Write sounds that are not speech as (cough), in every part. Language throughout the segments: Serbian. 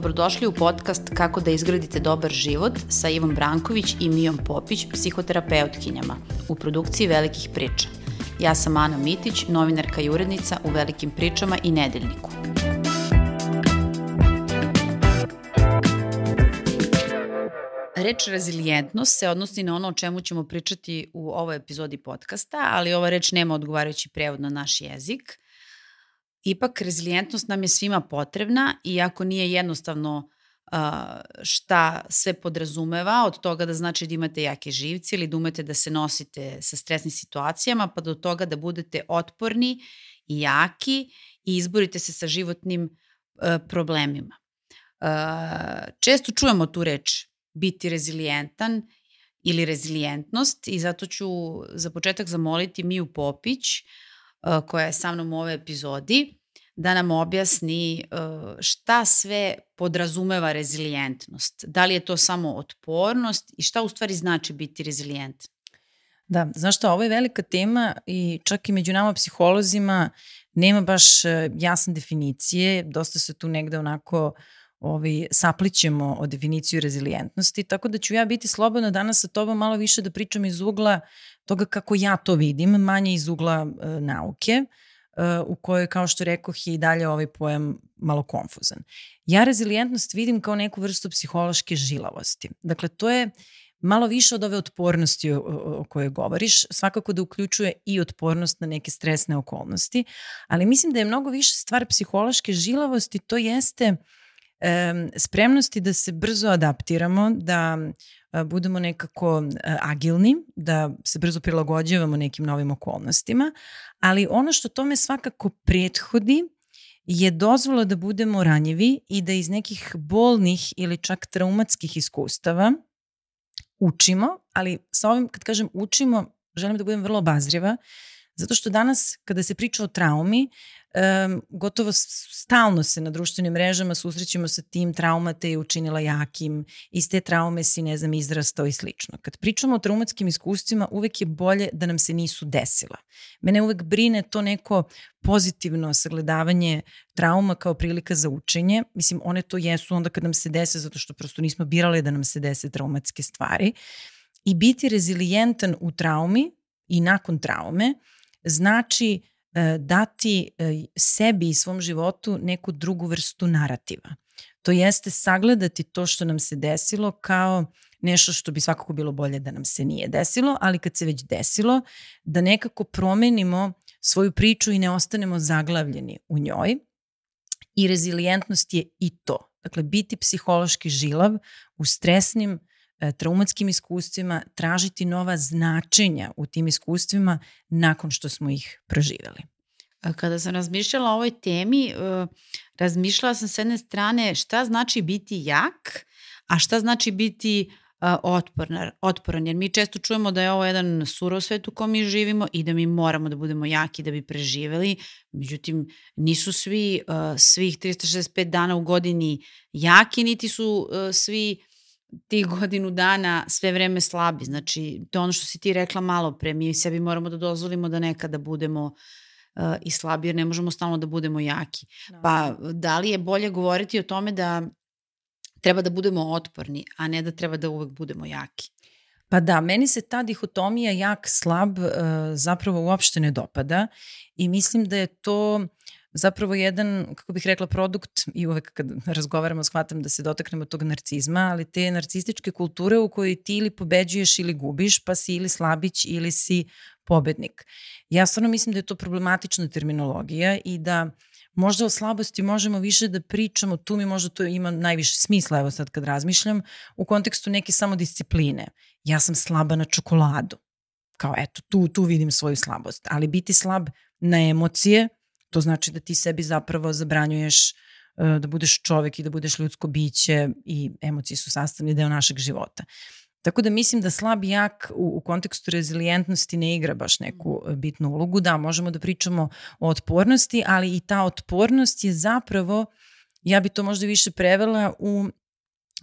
Dobrodošli u podcast Kako da izgradite dobar život sa Ivom Branković i Mijom Popić, psihoterapeutkinjama, u produkciji Velikih priča. Ja sam Ana Mitić, novinarka i urednica u Velikim pričama i Nedeljniku. Reč rezilijentnost se odnosi na ono o čemu ćemo pričati u ovoj epizodi podcasta, ali ova reč nema odgovarajući prevod na naš jezik. Ipak rezilijentnost nam je svima potrebna, iako nije jednostavno šta sve podrazumeva, od toga da znači da imate jake živce ili da umete da se nosite sa stresnim situacijama, pa do toga da budete otporni i jaki i izborite se sa životnim problemima. Često čujemo tu reč biti rezilijentan ili rezilijentnost i zato ću za početak zamoliti Miju Popić, koja je sa mnom u ovoj epizodi, da nam objasni šta sve podrazumeva rezilijentnost. Da li je to samo otpornost i šta u stvari znači biti rezilijentan? Da, znaš šta, ovo je velika tema i čak i među nama psiholozima nema baš e, jasne definicije, dosta se tu negde onako uh, ovaj, saplićemo o definiciju rezilijentnosti, tako da ću ja biti slobodna danas sa tobom malo više da pričam iz ugla toga kako ja to vidim, manje iz ugla e, nauke, e, u kojoj, kao što rekoh, je i dalje ovaj pojam malo konfuzan. Ja rezilijentnost vidim kao neku vrstu psihološke žilavosti. Dakle, to je malo više od ove otpornosti o, o, o kojoj govoriš, svakako da uključuje i otpornost na neke stresne okolnosti, ali mislim da je mnogo više stvar psihološke žilavosti, to jeste uh, spremnosti da se brzo adaptiramo, da budemo nekako agilni, da se brzo prilagođavamo nekim novim okolnostima, ali ono što tome svakako prethodi je dozvola da budemo ranjivi i da iz nekih bolnih ili čak traumatskih iskustava učimo, ali sa ovim kad kažem učimo, želim da budem vrlo obazriva, zato što danas kada se priča o traumi, um, gotovo stalno se na društvenim mrežama susrećemo sa tim trauma te je učinila jakim, iz te traume si, ne znam, izrastao i slično. Kad pričamo o traumatskim iskustvima, uvek je bolje da nam se nisu desila. Mene uvek brine to neko pozitivno sagledavanje trauma kao prilika za učenje. Mislim, one to jesu onda kad nam se dese, zato što prosto nismo birali da nam se dese traumatske stvari. I biti rezilijentan u traumi i nakon traume znači E, dati e, sebi i svom životu neku drugu vrstu narativa. To jeste sagledati to što nam se desilo kao nešto što bi svakako bilo bolje da nam se nije desilo, ali kad se već desilo, da nekako promenimo svoju priču i ne ostanemo zaglavljeni u njoj. I rezilijentnost je i to. Dakle, biti psihološki žilav u stresnim traumatskim iskustvima, tražiti nova značenja u tim iskustvima nakon što smo ih proživeli. Kada sam razmišljala o ovoj temi, e, razmišljala sam s jedne strane šta znači biti jak, a šta znači biti e, otporan, otporan, jer mi često čujemo da je ovo jedan surov svet u kom mi živimo i da mi moramo da budemo jaki da bi preživeli, međutim nisu svi svih 365 dana u godini jaki, niti su svi tih godinu dana sve vreme slabi. Znači, to je ono što si ti rekla malo pre, mi sebi moramo da dozvolimo da nekada budemo uh, i slabi, jer ne možemo stalno da budemo jaki. No. Pa da li je bolje govoriti o tome da treba da budemo otporni, a ne da treba da uvek budemo jaki? Pa da, meni se ta dihotomija jak, slab uh, zapravo uopšte ne dopada i mislim da je to zapravo jedan, kako bih rekla, produkt i uvek kad razgovaramo shvatam da se dotaknemo tog narcizma, ali te narcističke kulture u kojoj ti ili pobeđuješ ili gubiš, pa si ili slabić ili si pobednik. Ja stvarno mislim da je to problematična terminologija i da možda o slabosti možemo više da pričamo, tu mi možda to ima najviše smisla, evo sad kad razmišljam, u kontekstu neke samodiscipline. Ja sam slaba na čokoladu. Kao eto, tu, tu vidim svoju slabost. Ali biti slab na emocije, To znači da ti sebi zapravo zabranjuješ e, da budeš čovek i da budeš ljudsko biće i emocije su sastavni deo našeg života. Tako da mislim da slab i jak u, u kontekstu rezilijentnosti ne igra baš neku e, bitnu ulogu. Da, možemo da pričamo o otpornosti, ali i ta otpornost je zapravo, ja bi to možda više prevela u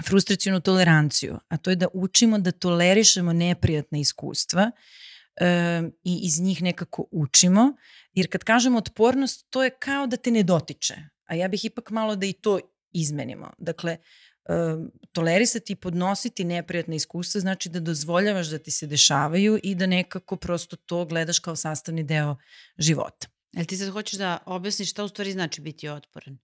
frustracijonu toleranciju, a to je da učimo da tolerišemo neprijatne iskustva e, i iz njih nekako učimo, Jer kad kažem otpornost, to je kao da te ne dotiče. A ja bih ipak malo da i to izmenimo. Dakle, um, tolerisati i podnositi neprijatne iskustva znači da dozvoljavaš da ti se dešavaju i da nekako prosto to gledaš kao sastavni deo života. Jel ti sad hoćeš da objasniš šta u stvari znači biti otporan?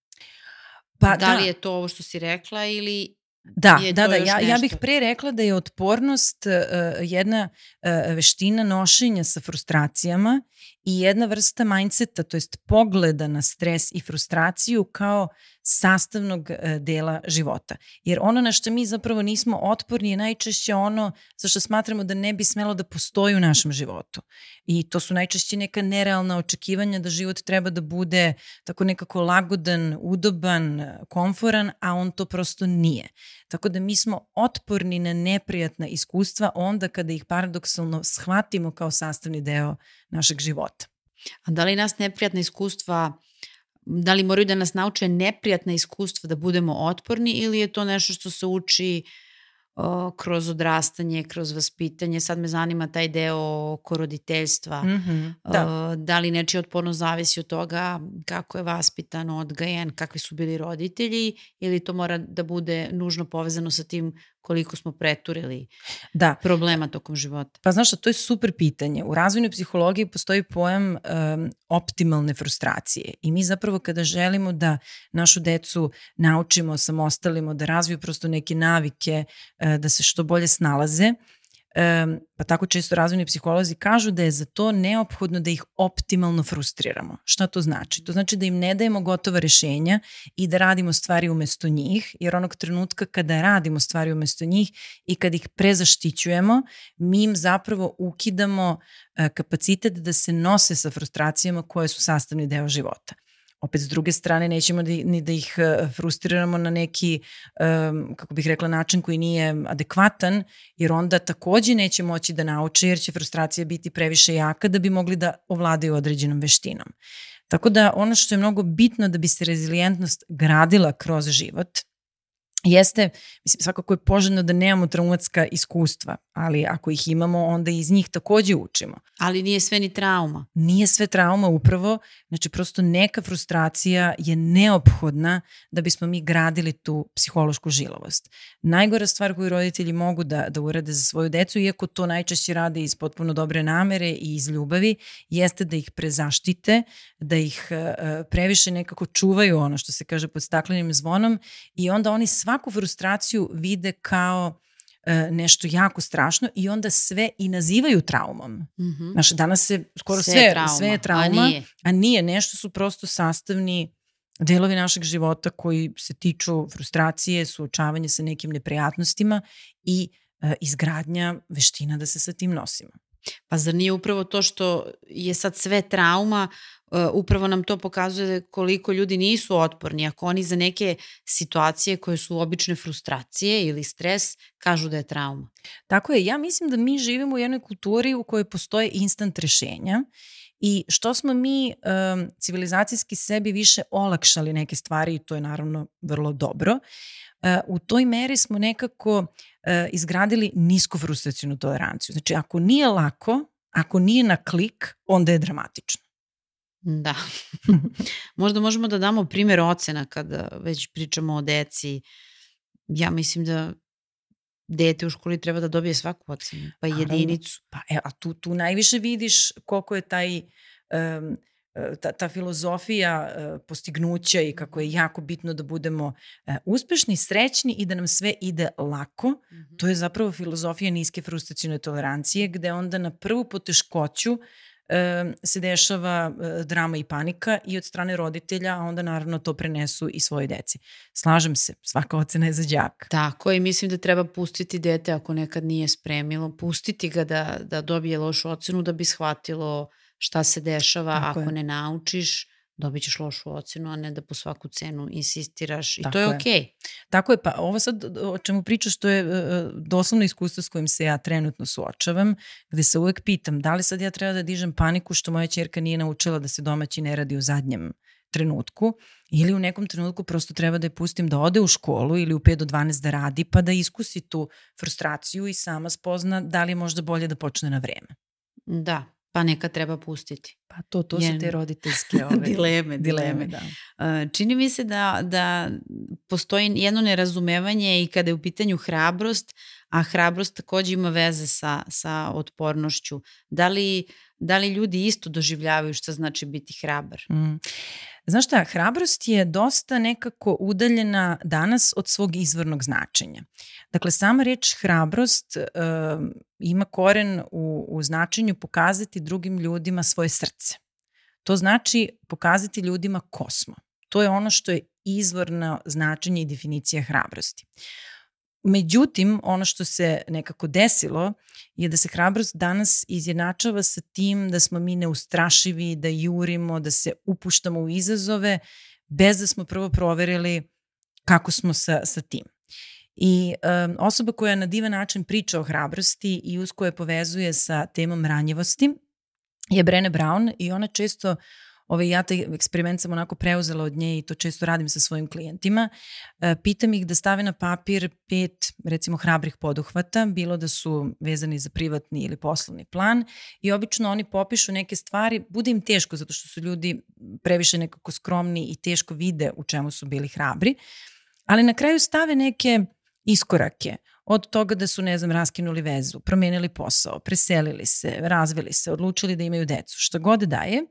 Pa da, li je to ovo što si rekla ili Da, je da, da, ja, ja bih pre rekla da je otpornost uh, jedna uh, veština nošenja sa frustracijama i jedna vrsta mindseta, to jest pogleda na stres i frustraciju kao sastavnog uh, dela života. Jer ono na što mi zapravo nismo otporni je najčešće ono za što smatramo da ne bi smelo da postoji u našem životu. I to su najčešće neka nerealna očekivanja da život treba da bude tako nekako lagodan, udoban, komforan, a on to prosto nije. Tako da mi smo otporni na neprijatna iskustva onda kada ih paradoksalno shvatimo kao sastavni deo našeg života. A da li nas neprijatna iskustva, da li moraju da nas nauče neprijatna iskustva da budemo otporni ili je to nešto što se uči o, kroz odrastanje, kroz vaspitanje? Sad me zanima taj deo oko roditeljstva. Mm -hmm. Da. O, da li nečija otpornost zavisi od toga kako je vaspitan, odgajen, kakvi su bili roditelji ili to mora da bude nužno povezano sa tim koliko smo preturili Da. problema tokom života? Pa znaš šta, to je super pitanje. U razvojnoj psihologiji postoji pojam um, optimalne frustracije i mi zapravo kada želimo da našu decu naučimo, samostalimo, da razviju prosto neke navike, uh, da se što bolje snalaze, um, pa tako često razvojni psiholozi kažu da je za to neophodno da ih optimalno frustriramo. Šta to znači? To znači da im ne dajemo gotova rešenja i da radimo stvari umesto njih, jer onog trenutka kada radimo stvari umesto njih i kad ih prezaštićujemo, mi im zapravo ukidamo uh, kapacitet da se nose sa frustracijama koje su sastavni deo života opet s druge strane nećemo da, ni da ih e, frustriramo na neki, um, kako bih rekla, način koji nije adekvatan, jer onda takođe neće moći da nauče, jer će frustracija biti previše jaka da bi mogli da ovladaju određenom veštinom. Tako da ono što je mnogo bitno da bi se rezilijentnost gradila kroz život, jeste, mislim, svakako je poželjno da nemamo traumatska iskustva, ali ako ih imamo, onda iz njih takođe učimo. Ali nije sve ni trauma. Nije sve trauma upravo, znači prosto neka frustracija je neophodna da bismo mi gradili tu psihološku žilavost. Najgora stvar koju roditelji mogu da, da urade za svoju decu, iako to najčešće rade iz potpuno dobre namere i iz ljubavi, jeste da ih prezaštite, da ih uh, previše nekako čuvaju ono što se kaže pod staklenim zvonom i onda oni svaku frustraciju vide kao e, nešto jako strašno i onda sve i nazivaju traumom. Mm -hmm. Znaš, danas se skoro sve, Sve trauma, sve je a trauma, nije. a nije. Nešto su prosto sastavni delovi našeg života koji se tiču frustracije, suočavanja sa nekim neprijatnostima i e, izgradnja veština da se sa tim nosimo. Pa zar nije upravo to što je sad sve trauma, uh, upravo nam to pokazuje koliko ljudi nisu otporni. Ako oni za neke situacije koje su obične frustracije ili stres, kažu da je trauma. Tako je, ja mislim da mi živimo u jednoj kulturi u kojoj postoje instant rešenja i što smo mi um, civilizacijski sebi više olakšali neke stvari i to je naravno vrlo dobro, uh, u toj meri smo nekako izgradili nisku frustracijnu toleranciju. Znači, ako nije lako, ako nije na klik, onda je dramatično. Da. (laughs) Možda možemo da damo primjer ocena kada već pričamo o deci. Ja mislim da dete u školi treba da dobije svaku ocenu, pa jedinicu. Pa e, a tu, tu najviše vidiš koliko je taj um, ta, ta filozofija uh, postignuća i kako je jako bitno da budemo uh, uspešni, srećni i da nam sve ide lako. Mm -hmm. To je zapravo filozofija niske frustracijne tolerancije gde onda na prvu poteškoću se dešava drama i panika i od strane roditelja, a onda naravno to prenesu i svoje deci. Slažem se, svaka ocena je za džaka. Tako i mislim da treba pustiti dete ako nekad nije spremilo, pustiti ga da, da dobije lošu ocenu da bi shvatilo šta se dešava Tako ako je. ne naučiš dobit ćeš lošu ocenu, a ne da po svaku cenu insistiraš i Tako to je, je. okej. Okay. Tako je, pa ovo sad o čemu pričaš, to je uh, doslovno iskustvo s kojim se ja trenutno suočavam, gde se uvek pitam da li sad ja treba da dižem paniku što moja čerka nije naučila da se domaći ne radi u zadnjem trenutku ili u nekom trenutku prosto treba da je pustim da ode u školu ili u 5 do 12 da radi pa da iskusi tu frustraciju i sama spozna da li je možda bolje da počne na vreme. Da, Pa neka treba pustiti. Pa to, to su te roditeljske (laughs) ove, dileme, dileme. Da. Uh, čini mi se da, da postoji jedno nerazumevanje i kada je u pitanju hrabrost, a hrabrost takođe ima veze sa, sa otpornošću. Da li, da li ljudi isto doživljavaju šta znači biti hrabar? Mm. Znaš šta, hrabrost je dosta nekako udaljena danas od svog izvornog značenja. Dakle, sama reč hrabrost uh, ima koren u, u značenju pokazati drugim ljudima svoje srce. To znači pokazati ljudima kosmo. To je ono što je izvorno značenje i definicija hrabrosti. Međutim, ono što se nekako desilo je da se hrabrost danas izjednačava sa tim da smo mi neustrašivi, da jurimo, da se upuštamo u izazove, bez da smo prvo proverili kako smo sa, sa tim. I um, osoba koja na divan način priča o hrabrosti i usko je povezuje sa temom ranjivosti je Brene Brown i ona često ovaj, ja taj eksperiment sam onako preuzela od nje i to često radim sa svojim klijentima. E, pitam ih da stave na papir pet, recimo, hrabrih poduhvata, bilo da su vezani za privatni ili poslovni plan i obično oni popišu neke stvari, bude im teško zato što su ljudi previše nekako skromni i teško vide u čemu su bili hrabri, ali na kraju stave neke iskorake od toga da su, ne znam, raskinuli vezu, promenili posao, preselili se, razvili se, odlučili da imaju decu, što god da je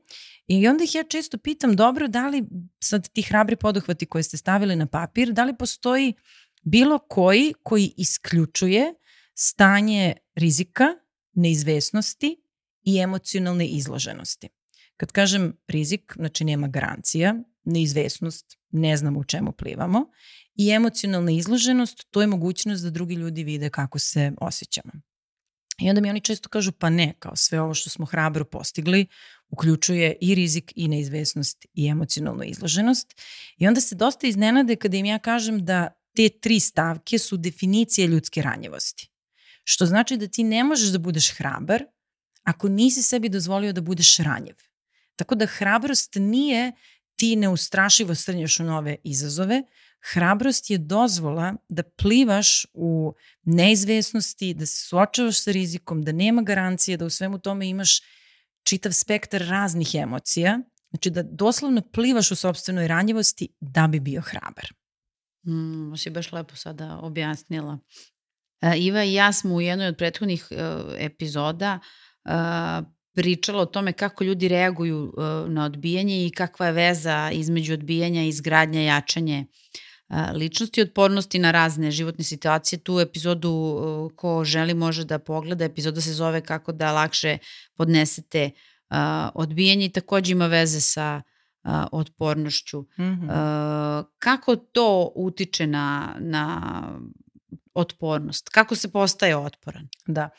I onda ih ja često pitam, dobro, da li sad ti hrabri poduhvati koje ste stavili na papir, da li postoji bilo koji koji isključuje stanje rizika, neizvesnosti i emocionalne izloženosti. Kad kažem rizik, znači nema garancija, neizvesnost, ne znamo u čemu plivamo i emocionalna izloženost, to je mogućnost da drugi ljudi vide kako se osjećamo. I onda mi oni često kažu pa ne, kao sve ovo što smo hrabro postigli uključuje i rizik i neizvesnost i emocionalnu izloženost. I onda se dosta iznenade kada im ja kažem da te tri stavke su definicije ljudske ranjivosti. Što znači da ti ne možeš da budeš hrabar ako nisi sebi dozvolio da budeš ranjiv. Tako da hrabrost nije ti neustrašivo srnjaš u nove izazove, Hrabrost je dozvola da plivaš u neizvesnosti, da se suočavaš sa rizikom, da nema garancije, da u svemu tome imaš čitav spektar raznih emocija, znači da doslovno plivaš u sobstvenoj ranjivosti da bi bio hrabar. Mm, si baš lepo sada objasnila. E, Iva i ja smo u jednoj od prethodnih e, epizoda e, pričala o tome kako ljudi reaguju na odbijanje i kakva je veza između odbijanja i izgradnja jačanje ličnosti i otpornosti na razne životne situacije. Tu epizodu ko želi može da pogleda. Epizoda se zove kako da lakše podnesete odbijanje i takođe ima veze sa otpornošću. Mm -hmm. Kako to utiče na, na otpornost? Kako se postaje otporan? Da.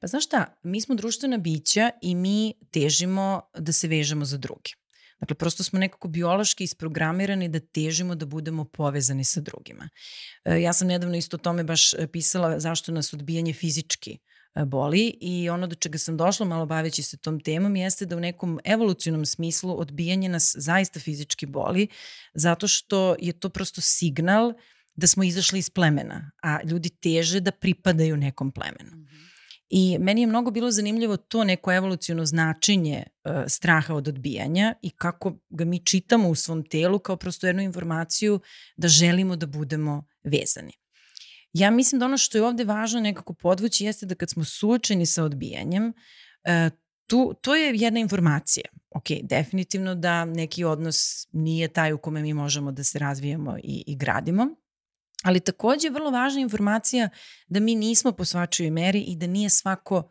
Pa znaš šta, mi smo društvena bića i mi težimo da se vežemo za druge. Dakle, prosto smo nekako biološki isprogramirani da težimo da budemo povezani sa drugima. E, ja sam nedavno isto o tome baš e, pisala zašto nas odbijanje fizički e, boli i ono do čega sam došla malo baveći se tom temom jeste da u nekom evolucionom smislu odbijanje nas zaista fizički boli zato što je to prosto signal da smo izašli iz plemena, a ljudi teže da pripadaju nekom plemenu. Mm -hmm. I meni je mnogo bilo zanimljivo to neko evoluciono značenje uh, straha od odbijanja i kako ga mi čitamo u svom telu kao prosto jednu informaciju da želimo da budemo vezani. Ja mislim da ono što je ovde važno nekako podvući jeste da kad smo suočeni sa odbijanjem, uh, tu, to je jedna informacija. Ok, definitivno da neki odnos nije taj u kome mi možemo da se razvijamo i, i gradimo, Ali takođe je vrlo važna informacija da mi nismo po svačoj meri i da nije svako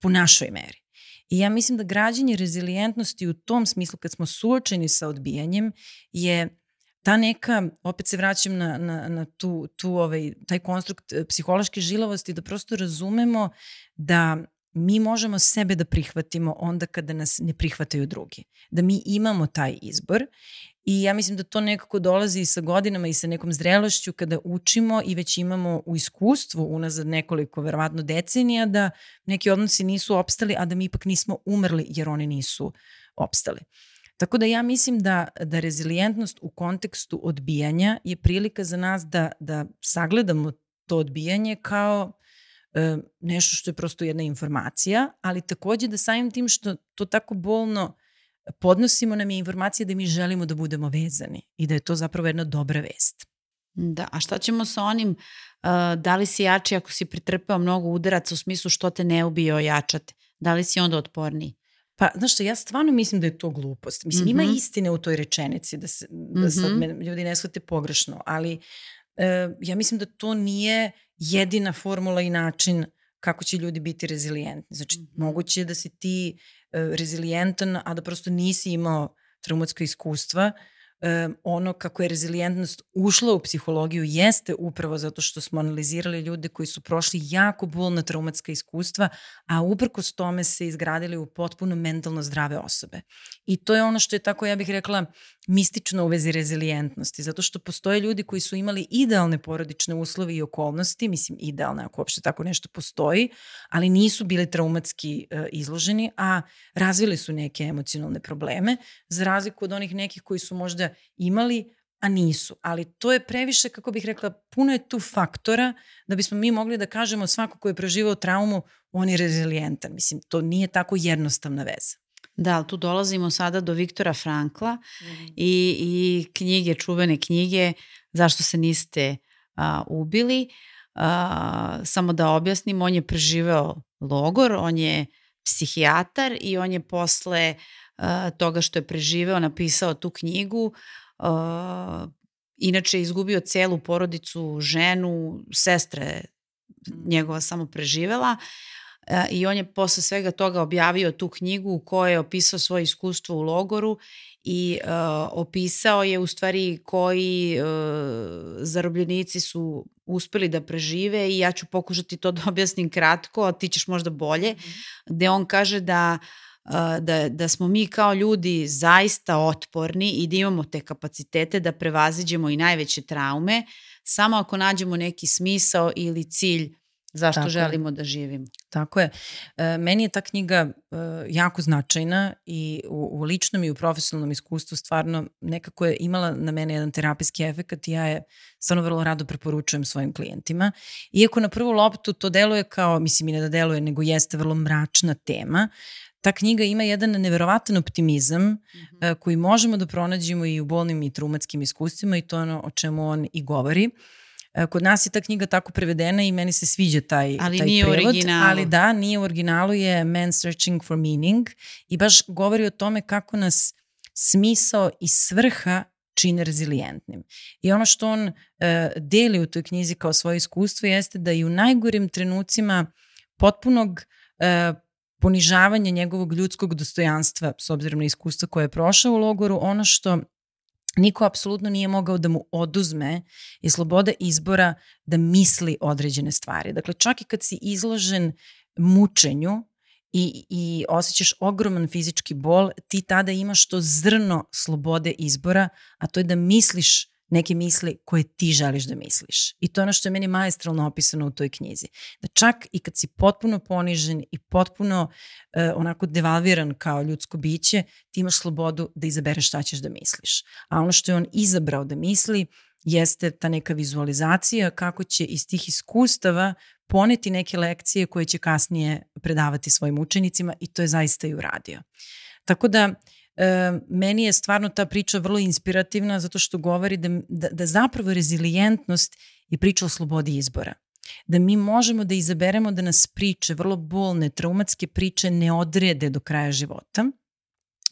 po našoj meri. I ja mislim da građenje rezilijentnosti u tom smislu kad smo suočeni sa odbijanjem je ta neka, opet se vraćam na, na, na tu, tu ovaj, taj konstrukt eh, psihološke žilavosti, da prosto razumemo da mi možemo sebe da prihvatimo onda kada nas ne prihvataju drugi. Da mi imamo taj izbor I ja mislim da to nekako dolazi sa godinama i sa nekom zrelošću kada učimo i već imamo u iskustvu unazad nekoliko, verovatno decenija, da neki odnosi nisu opstali, a da mi ipak nismo umrli jer oni nisu opstali. Tako da ja mislim da, da rezilijentnost u kontekstu odbijanja je prilika za nas da, da sagledamo to odbijanje kao e, nešto što je prosto jedna informacija, ali takođe da samim tim što to tako bolno podnosimo nam je informacija da mi želimo da budemo vezani i da je to zapravo jedna dobra vest. Da, a šta ćemo sa onim, uh, da li si jači ako si pretrpeo mnogo udaraca u smislu što te ne ubije ojačate? Da li si onda otporniji? Pa, znaš što, ja stvarno mislim da je to glupost. Mislim, mm -hmm. ima mhm. istine u toj rečenici, da, se, da sad mm -hmm. me ljudi ne shvate pogrešno, ali uh, ja mislim da to nije jedina formula i način kako će ljudi biti rezilijentni. Znači, mm -hmm. moguće je da si ti uh, rezilijentan, a da prosto nisi imao traumatska iskustva, uh, ono kako je rezilijentnost ušla u psihologiju jeste upravo zato što smo analizirali ljude koji su prošli jako bolna traumatska iskustva, a uprkos tome se izgradili u potpuno mentalno zdrave osobe. I to je ono što je tako, ja bih rekla, mistično u vezi rezilijentnosti, zato što postoje ljudi koji su imali idealne porodične uslove i okolnosti, mislim idealne ako uopšte tako nešto postoji, ali nisu bili traumatski uh, izloženi, a razvili su neke emocionalne probleme, za razliku od onih nekih koji su možda imali, a nisu. Ali to je previše, kako bih rekla, puno je tu faktora da bismo mi mogli da kažemo svako ko je preživao traumu, on je rezilijentan. Mislim, to nije tako jednostavna veza. Da, ali tu dolazimo sada do Viktora Frankla mm i, i knjige, čuvene knjige, zašto se niste a, ubili. A, samo da objasnim, on je preživeo logor, on je psihijatar i on je posle toga što je preživeo napisao tu knjigu. Inače je izgubio celu porodicu, ženu, sestre mhm. njegova samo preživela. I on je posle svega toga objavio tu knjigu u kojoj je opisao svoje iskustvo u logoru i uh, opisao je u stvari koji uh, zarobljenici su uspeli da prežive i ja ću pokušati to da objasnim kratko, a ti ćeš možda bolje, mm -hmm. gde on kaže da da, da smo mi kao ljudi zaista otporni i da imamo te kapacitete da prevaziđemo i najveće traume, samo ako nađemo neki smisao ili cilj zašto Tako želimo je. da živimo. Tako je. E, meni je ta knjiga e, jako značajna i u, u ličnom i u profesionalnom iskustvu stvarno nekako je imala na mene jedan terapijski efekt i ja je stvarno vrlo rado preporučujem svojim klijentima. Iako na prvu loptu to deluje kao, mislim i ne da deluje, nego jeste vrlo mračna tema, ta knjiga ima jedan neverovatan optimizam mm -hmm. koji možemo da pronađemo i u bolnim i traumatskim iskustvima i to je ono o čemu on i govori. Uh, E, kod nas je ta knjiga tako prevedena i meni se sviđa taj, ali taj nije prevod. Originalu. Ali da, nije u originalu, je Man Searching for Meaning i baš govori o tome kako nas smisao i svrha čine rezilijentnim. I ono što on uh, deli u toj knjizi kao svoje iskustvo jeste da i u najgorim trenucima potpunog uh, ponižavanja njegovog ljudskog dostojanstva, s obzirom na iskustva koje je prošao u logoru, ono što niko apsolutno nije mogao da mu oduzme je sloboda izbora da misli određene stvari. Dakle, čak i kad si izložen mučenju i, i osjećaš ogroman fizički bol, ti tada imaš to zrno slobode izbora, a to je da misliš neke misli koje ti želiš da misliš. I to je ono što je meni majestralno opisano u toj knjizi. Da čak i kad si potpuno ponižen i potpuno uh, onako devalviran kao ljudsko biće, ti imaš slobodu da izabereš šta ćeš da misliš. A ono što je on izabrao da misli jeste ta neka vizualizacija kako će iz tih iskustava poneti neke lekcije koje će kasnije predavati svojim učenicima i to je zaista i uradio. Tako da e, meni je stvarno ta priča vrlo inspirativna zato što govori da, da, da zapravo rezilijentnost je priča o slobodi izbora. Da mi možemo da izaberemo da nas priče, vrlo bolne, traumatske priče ne odrede do kraja života,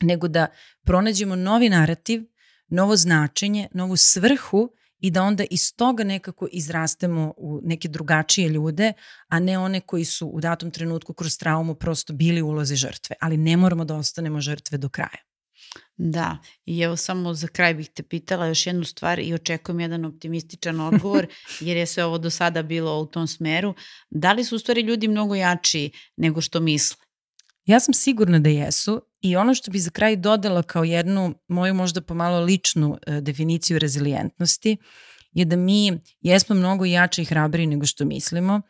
nego da pronađemo novi narativ, novo značenje, novu svrhu i da onda iz toga nekako izrastemo u neke drugačije ljude, a ne one koji su u datom trenutku kroz traumu prosto bili ulozi žrtve. Ali ne moramo da ostanemo žrtve do kraja. Da, i evo samo za kraj bih te pitala još jednu stvar i očekujem jedan optimističan odgovor, (laughs) jer je sve ovo do sada bilo u tom smeru. Da li su u stvari ljudi mnogo jači nego što misle? Ja sam sigurna da jesu i ono što bi za kraj dodala kao jednu moju možda pomalo ličnu e, definiciju rezilijentnosti je da mi jesmo mnogo jači i hrabri nego što mislimo,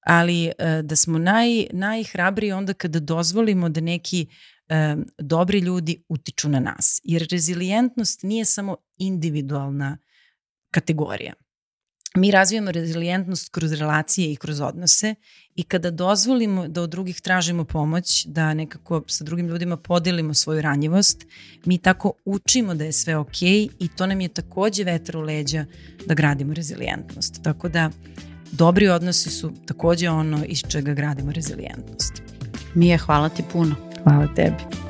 ali e, da smo naj, najhrabriji onda kada dozvolimo da neki e, dobri ljudi utiču na nas. Jer rezilijentnost nije samo individualna kategorija. mi razvijamo rezilijentnost kroz relacije i kroz odnose i kada dozvolimo da od drugih tražimo pomoć, da nekako sa drugim ljudima podelimo svoju ranjivost, mi tako učimo da je sve ok i to nam je takođe vetar u leđa da gradimo rezilijentnost. Tako da dobri odnosi su takođe ono iz čega gradimo rezilijentnost. Mija, hvala ti puno. Hvala tebi.